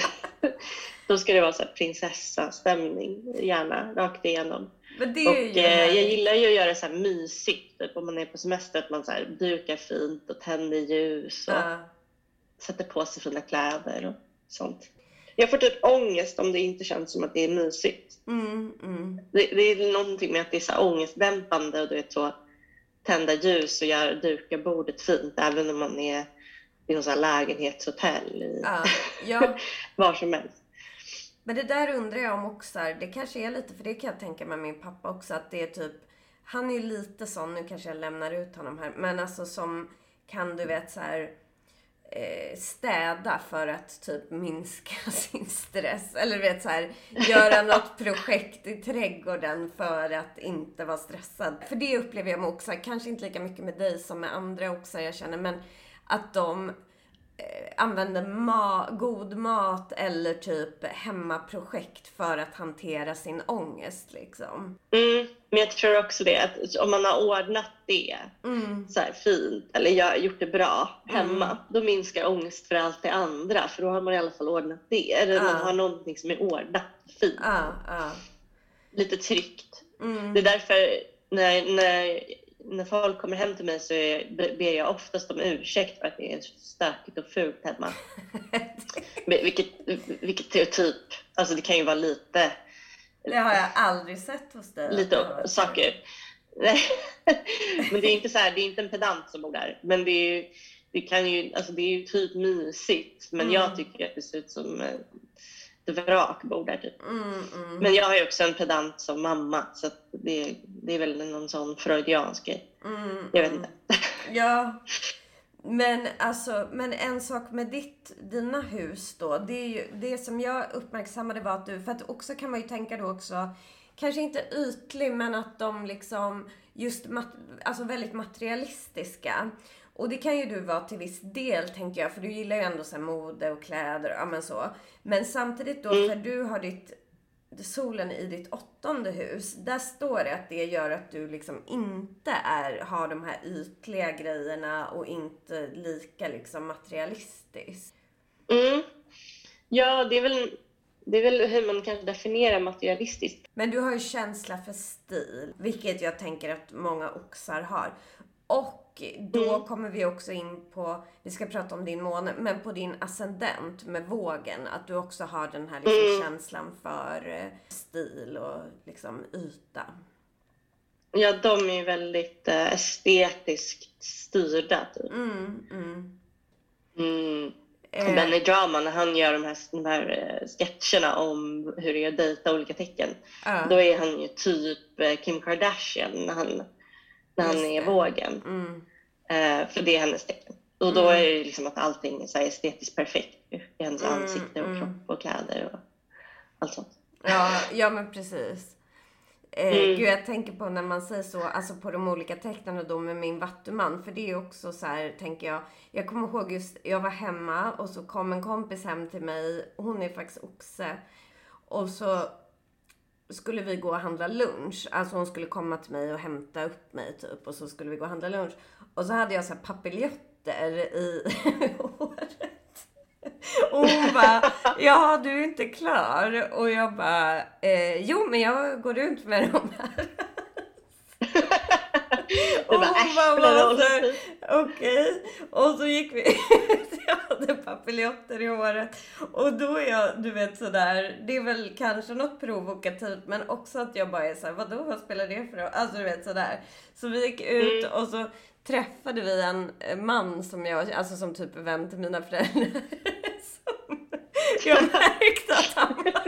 då ska det vara så här prinsessa-stämning, gärna rakt igenom. Och eh, jag gillar ju att göra det så här mysigt, typ om man är på semester, att man så här dukar fint och tänder ljus och ja. sätter på sig fina kläder och sånt. Jag får typ ångest om det inte känns som att det är mysigt. Mm, mm. Det, det, är någonting med att det är så ångestdämpande och du vet så tända ljus och göra, duka bordet fint även om man är i något så lägenhetshotell i, ja, ja. var som helst. Men det där undrar jag om också, det kanske är lite, för det kan jag tänka med min pappa också, att det är typ, han är lite sån, nu kanske jag lämnar ut honom här, men alltså som kan du vet så här Eh, städa för att typ minska sin stress. Eller vet så här, göra något projekt i trädgården för att inte vara stressad. För det upplever jag med oxar, kanske inte lika mycket med dig som med andra oxar jag känner, men att de använder ma god mat eller typ hemmaprojekt för att hantera sin ångest liksom. Mm, men jag tror också det att om man har ordnat det mm. så här fint eller jag gjort det bra hemma, mm. då minskar ångest för allt det andra för då har man i alla fall ordnat det. Eller uh. man har någonting som är ordnat fint. Uh, uh. Lite tryggt. Mm. Det är därför när, när när folk kommer hem till mig så ber jag oftast om ursäkt för att det är stökigt och fult hemma. vilket, vilket är typ, alltså det kan ju vara lite... Det har jag aldrig sett hos dig. Lite saker. men det är inte så här, det är inte en pedant som bor där. Men det är ju, det kan ju, alltså det är ju typ mysigt. Men mm. jag tycker att det ser ut som ett vrak bor där typ. Mm, mm. Men jag ju också en pedant som mamma så det, det är väl någon sån freudiansk grej. Mm, jag vet inte. Ja. Men alltså, men en sak med ditt, dina hus då. Det, är ju, det som jag uppmärksammade var att du, för att också kan man ju tänka då också, kanske inte ytlig men att de liksom just mat, alltså väldigt materialistiska. Och det kan ju du vara till viss del tänker jag, för du gillar ju ändå så mode och kläder, ja men så. Men samtidigt då, mm. för du har ditt solen i ditt åttonde hus, där står det att det gör att du liksom inte är, har de här ytliga grejerna och inte lika liksom materialistisk. Mm. Ja, det är väl det är väl hur man kanske definierar materialistiskt. Men du har ju känsla för stil, vilket jag tänker att många oxar har. Och då mm. kommer vi också in på, vi ska prata om din måne, men på din ascendent med vågen. Att du också har den här liksom mm. känslan för eh, stil och liksom yta. Ja, de är väldigt äh, estetiskt styrda. Typ. Mm, mm. Mm. Eh. Benny Drama, när han gör de här, de här sketcherna om hur det är att dejta olika tecken. Uh. Då är han ju typ Kim Kardashian när han när han är i vågen. Mm. Uh, för det är hennes tecken. Och då mm. är det liksom att allting är så estetiskt perfekt i hennes mm, ansikte och mm. kropp och kläder och allt sånt. Ja, ja men precis. Eh, mm. Gud, jag tänker på när man säger så, alltså på de olika tecknen då med min vattuman. För det är också så här, tänker jag. Jag kommer ihåg just, jag var hemma och så kom en kompis hem till mig. Hon är faktiskt oxe. Och så skulle vi gå och handla lunch. Alltså hon skulle komma till mig och hämta upp mig typ. Och så skulle vi gå och handla lunch. Och så hade jag så här papiljotter i håret. Och hon bara, ja du är inte klar. Och jag bara, eh, jo men jag går runt med de här och hon bara, bara okej. Och så gick vi. Jag hade papiljotter i håret. Och då är jag, du vet sådär, det är väl kanske något provokativt men också att jag bara är såhär, vadå vad spelar det för roll? Alltså du vet sådär. Så vi gick ut mm. och så träffade vi en man som jag, alltså som typ vän till mina föräldrar. jag märkte att han var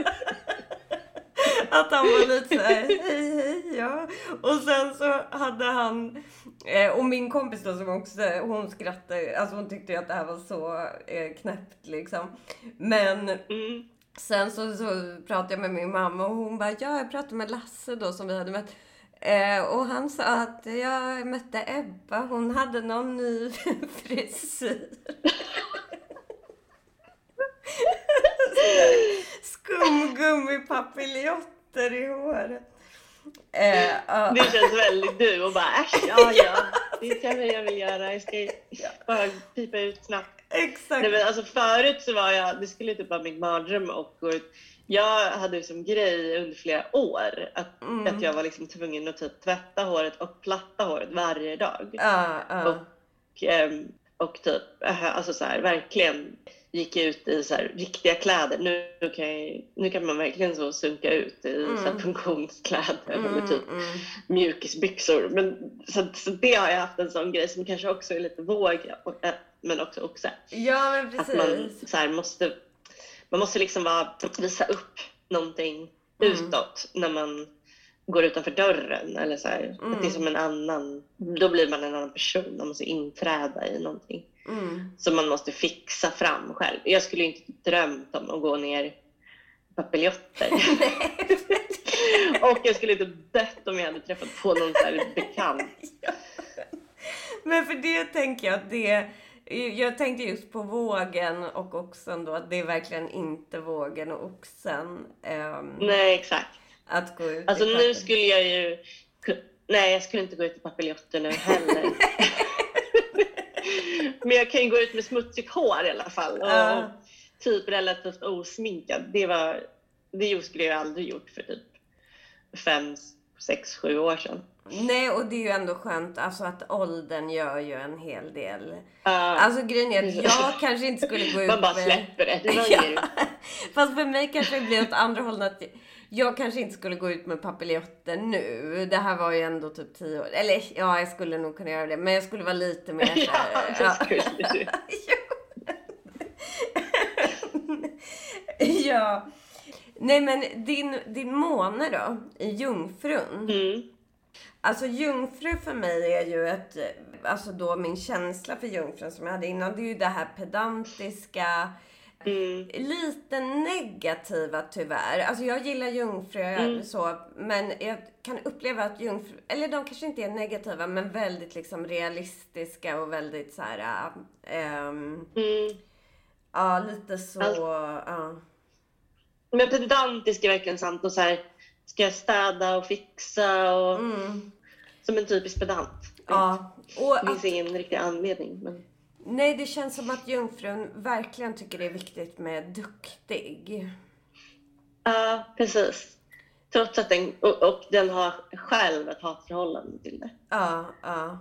att han var lite såhär, hej hej ja. Och sen så hade han, eh, och min kompis då som också, hon skrattade, alltså hon tyckte att det här var så eh, knäppt liksom. Men mm. sen så, så pratade jag med min mamma och hon bara, ja jag pratade med Lasse då som vi hade mött. Eh, och han sa att jag mötte Ebba, hon hade någon ny frisyr. Skumgummipapiljotter i håret. Eh, uh. Det känns väldigt du och bara äsch, ja ja, det kan jag väl göra. Jag ska bara pipa ut snabbt. Exakt. Nej, men alltså förut så var jag, det skulle typ vara min mardröm och gå ut. Jag hade som grej under flera år att, mm. att jag var liksom tvungen att typ tvätta håret och platta håret varje dag. Uh, uh. Och, um, och typ, alltså så här, verkligen gick ut i så här, riktiga kläder. Nu, nu, kan jag, nu kan man verkligen så sunka ut i mm. så här, funktionskläder mm, med typ mm. mjukisbyxor. Men, så, så det har jag haft en sån grej som kanske också är lite våg, äh, men också oxe. Ja, men precis. Att man så här, måste, man måste liksom bara visa upp någonting mm. utåt när man går utanför dörren. Eller så här, mm. Att det är som en annan, då blir man en annan person. Man måste inträda i någonting. Mm. Som man måste fixa fram själv. Jag skulle inte drömt om att gå ner i papiljotter. och jag skulle inte dött om jag hade träffat på någon så här bekant. Men för det tänker jag att det Jag tänkte just på vågen och oxen då, att det är verkligen inte vågen och oxen. Um, Nej, exakt. Att gå ut Alltså nu skulle jag ju... Nej, jag skulle inte gå ut i papiljotter nu heller. Men jag kan ju gå ut med smutsigt hår i alla fall. Och uh. typ relativt osminkad. Det, var, det skulle jag aldrig gjort för typ fem, sex, sju år sedan. Nej, och det är ju ändå skönt alltså att åldern gör ju en hel del. Uh, alltså grejen är att jag kanske inte skulle gå ut Man bara släpper det. det ja. Fast för mig kanske det blir åt andra hållet. Att jag kanske inte skulle gå ut med papiljotter nu. Det här var ju ändå typ tio år. Eller ja, jag skulle nog kunna göra det. Men jag skulle vara lite mer Ja, det skulle du. ja. Nej men din, din måne då, i Jungfrun. Mm. Alltså jungfru för mig är ju ett, alltså då min känsla för jungfrun som jag hade innan, det är ju det här pedantiska, mm. lite negativa tyvärr. Alltså jag gillar jungfrur mm. så, men jag kan uppleva att jungfrur, eller de kanske inte är negativa, men väldigt liksom realistiska och väldigt så här, ähm, mm. ja lite så, alltså, ja. Men pedantisk är verkligen sant och så här, ska jag städa och fixa och mm. som en typisk pedant. Ja. Och det finns att... ingen riktig anledning. Men... Nej, det känns som att jungfrun verkligen tycker det är viktigt med duktig. Ja, precis. Trots att den, och, och den har själv ett hatförhållande till det. Ja, ja.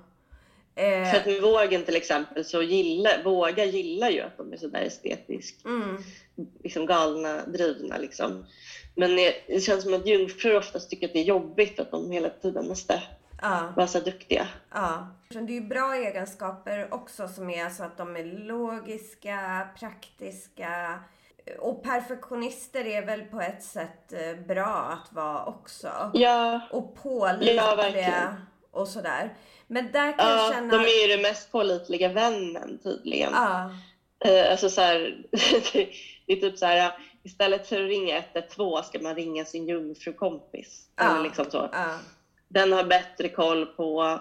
Eh... För att med vågen till exempel så gillar, våga gillar ju att de är sådär estetiskt mm. liksom galna, drivna liksom. Men det känns som att jungfrur oftast tycker att det är jobbigt att de hela tiden måste ja. vara så duktiga. Ja. Det är ju bra egenskaper också som är så att de är logiska, praktiska. Och perfektionister är väl på ett sätt eh, bra att vara också. Ja. Och pålitliga ja, och sådär. Men där kan ja, jag känna... de är ju den mest pålitliga vännen tydligen. Ja. Eh, alltså så här, det är typ så här, istället för att ringa 112 ska man ringa sin jungfrukompis. Ja. Eller liksom så. Ja. Den har bättre koll på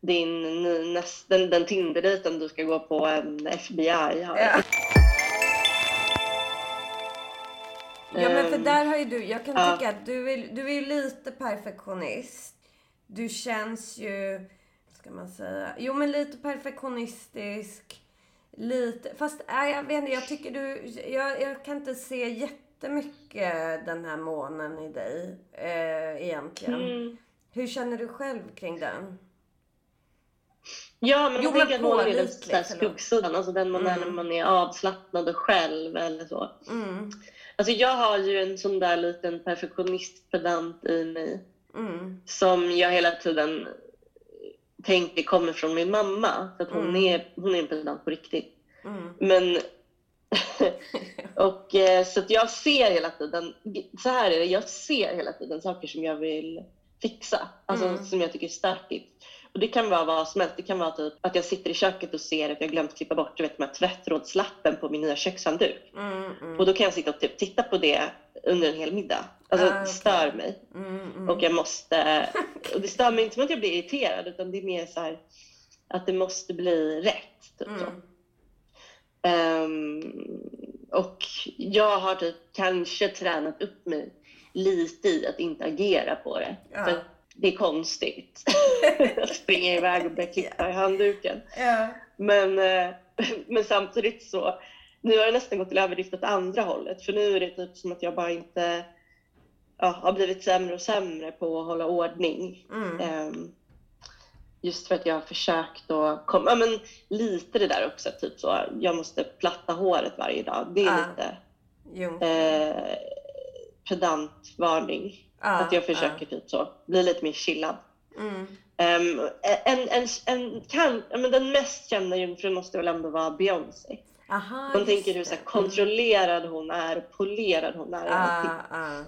din, näst, den, den Tinder-dejten du ska gå på än FBI har. Ja. Ja men för ehm, där har ju du, jag kan ja. tycka att du är, du är lite perfektionist. Du känns ju, vad ska man säga, jo men lite perfektionistisk. Lite, fast äh, jag vet inte, jag tycker du, jag, jag kan inte se jättemycket den här månen i dig eh, egentligen. Mm. Hur känner du själv kring den? Ja, men jo, jag tänker att månen är den där skuggsidan, alltså den man mm. är när man är avslappnad och själv eller så. Mm. Alltså jag har ju en sån där liten perfektionistpedant i mig mm. som jag hela tiden tänker kommer från min mamma. För att hon, Mm. är, hon är en pedant på riktigt. Mm. Men och, eh, så att jag ser hela tiden, så här är det, jag ser hela tiden saker som jag vill fixa. Alltså Mm. som jag tycker är stökigt. Och det kan vara vad som helst. Det kan vara typ att jag sitter i köket och ser att jag glömt klippa bort du vet, här tvättrådslappen på min nya kökshandduk. Mm, mm. Och då kan jag sitta och typ titta på det under en hel middag. Alltså Ah, det okej. stör mig. Mm, mm. Och jag måste... Och det stör mig inte som att jag blir irriterad utan det är mer så här att det måste bli rätt. Typ så. Ehm, och jag har typ kanske tränat upp mig lite i att inte agera på det. Ja. För det är konstigt att springa iväg och börja klippa i handduken. Ja. Men, eh, men samtidigt så, nu har jag nästan gått till överdrift åt andra hållet. För nu är det typ som att jag bara inte ja, har blivit sämre och sämre på att hålla ordning. Mm. Ehm, just för att jag har försökt att komma, ja, men lite det där också, typ så, jag måste platta håret varje dag. Det är Ja. lite Jo. eh, pedantvarning. Ja, att jag försöker typ så, bli lite mer chillad. Mm. Ehm, en, en, en, kan, men den mest kända jungfrun måste väl ändå vara Beyoncé. Aha, Man tänker hur så här, det. kontrollerad hon är, polerad hon är. Ah, ah,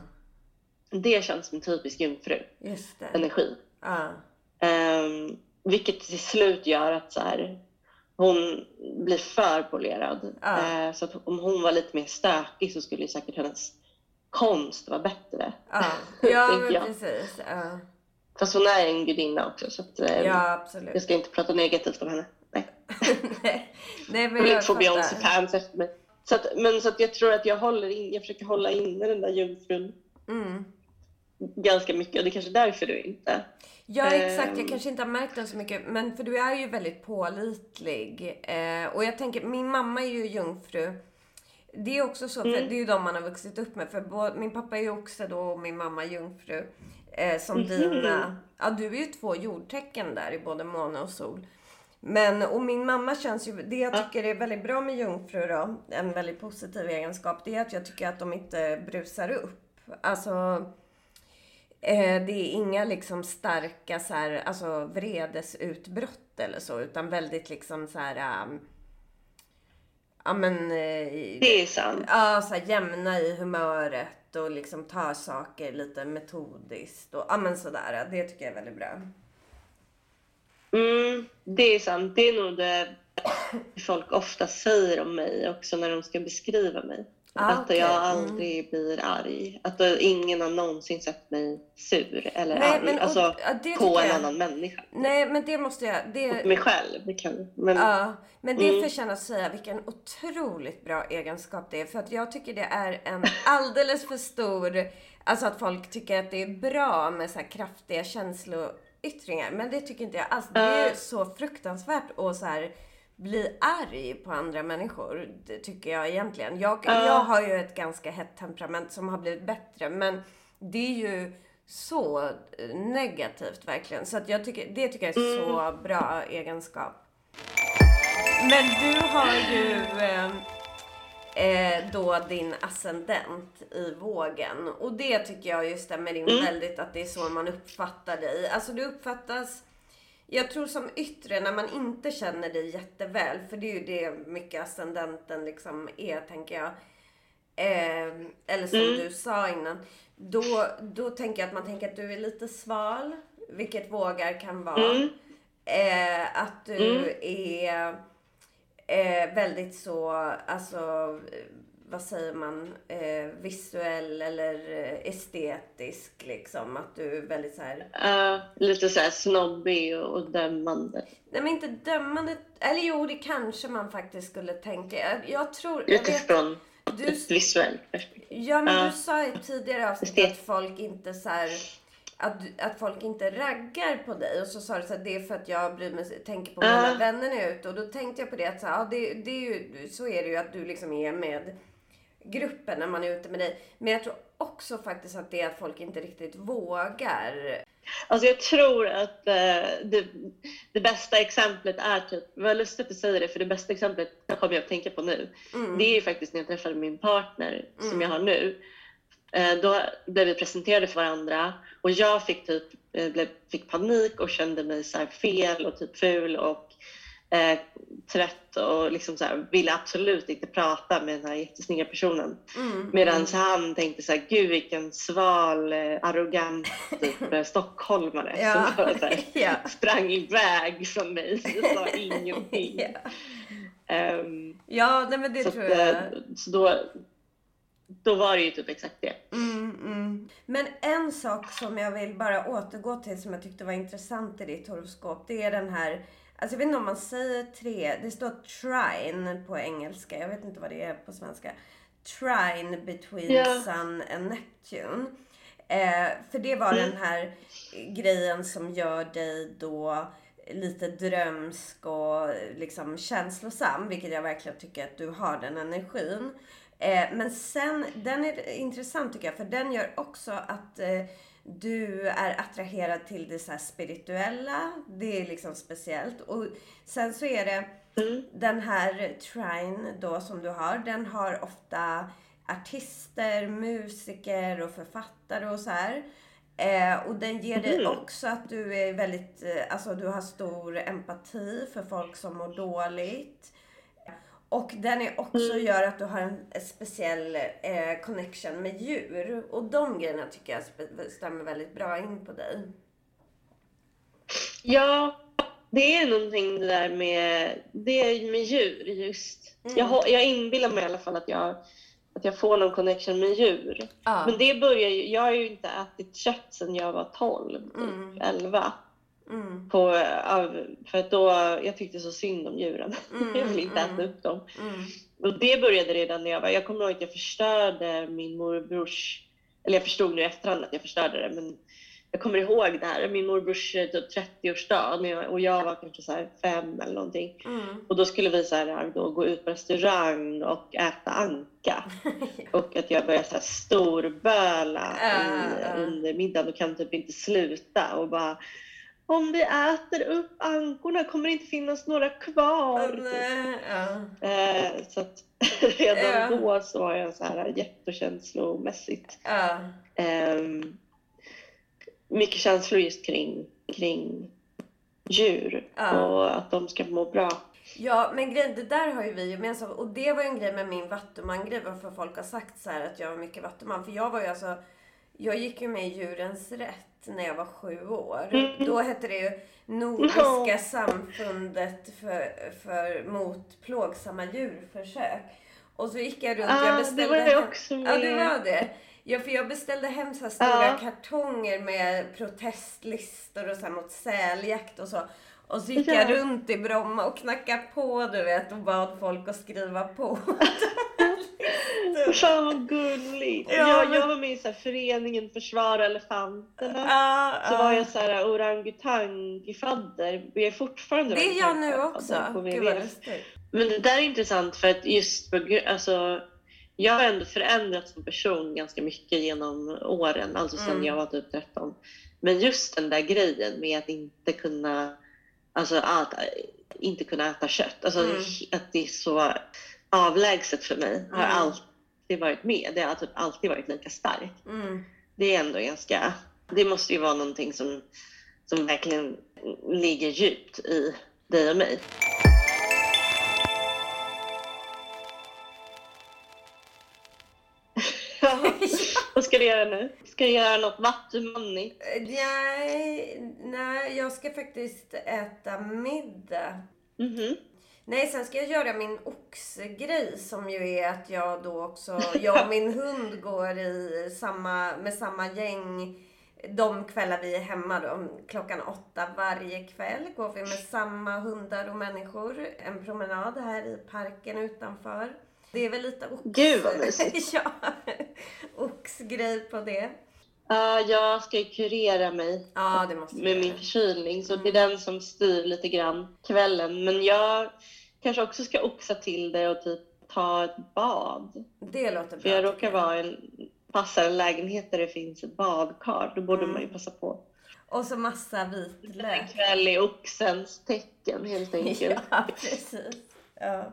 Det känns som en typisk jungfru-energi. just det. Ah. Ehm, vilket till slut gör att så här, hon blir för polerad. Ja. Ehm, så om hon var lite mer stökig så skulle säkert hennes konst vara bättre. Ja, tänker men jag. precis. Ja. Fast hon är en gudinna också så att, ehm, ja, absolut. jag ska inte prata negativt om henne. Nej. Nej. Nej, men jag får Beyoncé fans efter mig. Så att, men så att jag tror att jag håller in, jag försöker hålla inne den där jungfrun. Mm. Ganska mycket och det är kanske därför du inte. Ja exakt, jag ehm. kanske inte har märkt den så mycket. Men för du är ju väldigt pålitlig. Eh, och jag tänker, min mamma är ju jungfru. Det är också så, för mm. det är ju de man har vuxit upp med. För min pappa är ju också då och min mamma jungfru. Eh, som mm. dina, ja du är ju två jordtecken där i både måne och sol. Men, och min mamma känns ju, det jag tycker är väldigt bra med jungfrur då, en väldigt positiv egenskap, det är att jag tycker att de inte brusar upp. Alltså, eh, det är inga liksom starka så här, alltså vredesutbrott eller så, utan väldigt liksom så här, um, ja men... Eh, det är sant. Ja, så här, jämna i humöret och liksom tar saker lite metodiskt och ja men sådär. Det tycker jag är väldigt bra. Mm, det är sant. Det är nog det folk ofta säger om mig också när de ska beskriva mig. Ah, att okay. jag mm. aldrig mm. blir arg. Att ingen har någonsin sett mig sur eller Nej, arg. Men, och, alltså på en jag... annan människa. Nej men det måste jag... Det... Och mig själv. Det kan, men... Ja, men det mm. förtjänar att säga vilken otroligt bra egenskap det är. För att jag tycker det är en alldeles för stor... Alltså att folk tycker att det är bra med så här kraftiga känslor yttringar. Men det tycker inte jag alls. Det är uh. så fruktansvärt att så här, bli arg på andra människor. Det tycker jag egentligen. Jag, uh. jag har ju ett ganska hett temperament som har blivit bättre. Men det är ju så negativt verkligen. Så att jag tycker, det tycker jag är mm. så bra egenskap. Men du har ju... Eh, eh, då din ascendent i vågen. Och det tycker jag just stämmer in mm. väldigt att det är så man uppfattar dig. Alltså du uppfattas, jag tror som yttre när man inte känner dig jätteväl, för det är ju det mycket ascendenten liksom är tänker jag. Eh, eller som mm. du sa innan. Då, då tänker jag att man tänker att du är lite sval, vilket vågar kan vara. Mm. Eh, att du mm. är eh, väldigt så, alltså vad säger man, eh, visuell eller eh, estetisk liksom? Att du är väldigt så här... Uh, lite så här snobbig och dömande. Nej men inte dömande, eller jo det kanske man faktiskt skulle tänka. Jag, jag tror... Utifrån du, ett visuellt perspektiv. Ja men uh, du sa i tidigare avsnitt att folk inte så här att, att folk inte raggar på dig. Och så sa du så att det är för att jag bryr mig, tänker på mina uh. vänner när ute. Och då tänkte jag på det att så, ja, det, det är ju, så är det ju att du liksom är med gruppen när man är ute med dig. Men jag tror också faktiskt att det är att folk inte riktigt vågar. Alltså jag tror att eh, det, det, bästa exemplet är typ, vad lustigt att du säger det, för det bästa exemplet kommer jag att tänka på nu. Mm. Det är ju faktiskt när jag träffade min partner mm. som jag har nu. Eh, då blev vi presenterade för varandra och jag fick, typ, eh, blev, fick panik och kände mig så fel och typ ful och eh, trött och liksom så här, ville absolut inte prata med den här jättesnygga personen. Mm. Medan mm. han tänkte så här, gud vilken sval, eh, arrogant typ, stockholmare ja. som bara så här, ja. sprang iväg från mig och sa ingenting. ja, um, ja nej, men det tror jag. Så då, då var det ju typ exakt det. Mm, mm. Men en sak som jag vill bara återgå till som jag tyckte var intressant i ditt horoskop. Det är den här, alltså jag vet inte om man säger tre, det står trine på engelska. Jag vet inte vad det är på svenska. Trine between yeah. Sun and Neptune. Eh, för det var mm. den här grejen som gör dig då lite drömsk och liksom känslosam, vilket jag verkligen tycker att du har den energin. Eh, men sen, den är intressant tycker jag, för den gör också att eh, du är attraherad till det så spirituella. Det är liksom speciellt. Och sen så är det mm. den här trine då som du har, den har ofta artister, musiker och författare och så här. Eh, och den ger dig mm. också att du är väldigt, eh, alltså du har stor empati för folk som mår dåligt. Och den är också mm. gör att du har en speciell eh, connection med djur. Och de grejerna tycker jag stämmer väldigt bra in på dig. Ja, det är någonting det där med, det är med djur just. Mm. Jag, jag inbillar mig i alla fall att jag, att jag får någon connection med djur. Ah. Men det börjar ju, jag har ju inte ätit kött sedan jag var 12, typ, mm. 11. Mm. På, för att då, jag tyckte så synd om djuren. Mm, jag ville inte äta mm. upp dem. Mm. Och det började redan när jag var, jag kommer ihåg att jag förstörde min morbrors, eller jag förstod nu i efterhand att jag förstörde det, men jag kommer ihåg det här, min morbrors eh, typ 30-årsdag och jag var kanske så fem eller någonting. Mm. Och då skulle vi så här, då gå ut på restaurang och äta anka. och att jag började så här storböla uh, uh. under middagen och kan typ inte sluta och bara om vi äter upp ankorna kommer det inte finnas några kvar. Uh, uh. så att redan då så var jag så här jättekänslomässigt. Um, mycket känslor just kring, kring djur ja. och att de ska må bra. Ja, men grejen, det där har ju vi gemensamt. Och det var ju en grej med min vattuman-grej, varför folk har sagt så här att jag var mycket vattuman. För jag var ju alltså, jag gick ju med i Djurens Rätt när jag var sju år. Mm. Då hette det ju Nordiska no. samfundet för, för, mot plågsamma djurförsök. Och så gick jag runt, ah, jag beställde... det var det också med. Ja, det var det. Ja, för jag beställde hem så stora ja. kartonger med protestlistor och så mot säljakt och så. Och så gick ja. jag runt i Bromma och knackade på du vet och bad folk att skriva på. Fan vad gulligt. Ja, jag, jag var med i så här, föreningen Försvara elefanterna. Uh, så var jag så här orangutang-fadder. Jag är fortfarande Det är jag nu också. Gud vad Men det där är intressant för att just på alltså jag har ändå förändrats som person ganska mycket genom åren, alltså sen mm. jag var typ 13. Men just den där grejen med att inte kunna, alltså att inte kunna äta kött, alltså mm. att det är så avlägset för mig, har mm. alltid varit med. Det har typ alltid varit lika starkt. Mm. Det är ändå ganska, det måste ju vara någonting som, som verkligen ligger djupt i dig och mig. Vad ska du göra nu? Ska du göra något vattumannigt? Nej, nej, jag ska faktiskt äta middag. Mm -hmm. Nej, sen ska jag göra min oxgrej som ju är att jag då också, jag och min hund går i samma, med samma gäng de kvällar vi är hemma då, klockan åtta varje kväll går vi med samma hundar och människor en promenad här i parken utanför. Det är väl lite ox... Gud vad mysigt! ja, oxgrej på det. Ja, uh, jag ska ju kurera mig ja, det måste med min förkylning, så mm. det är den som styr lite grann kvällen. Men jag kanske också ska oxa till det och typ ta ett bad. Det låter bra. För jag råkar vara en, passa en lägenhet där det finns ett badkar. Då borde mm. man ju passa på. Och så massa vitlök. En kväll i oxens tecken helt enkelt. ja, precis. Ja.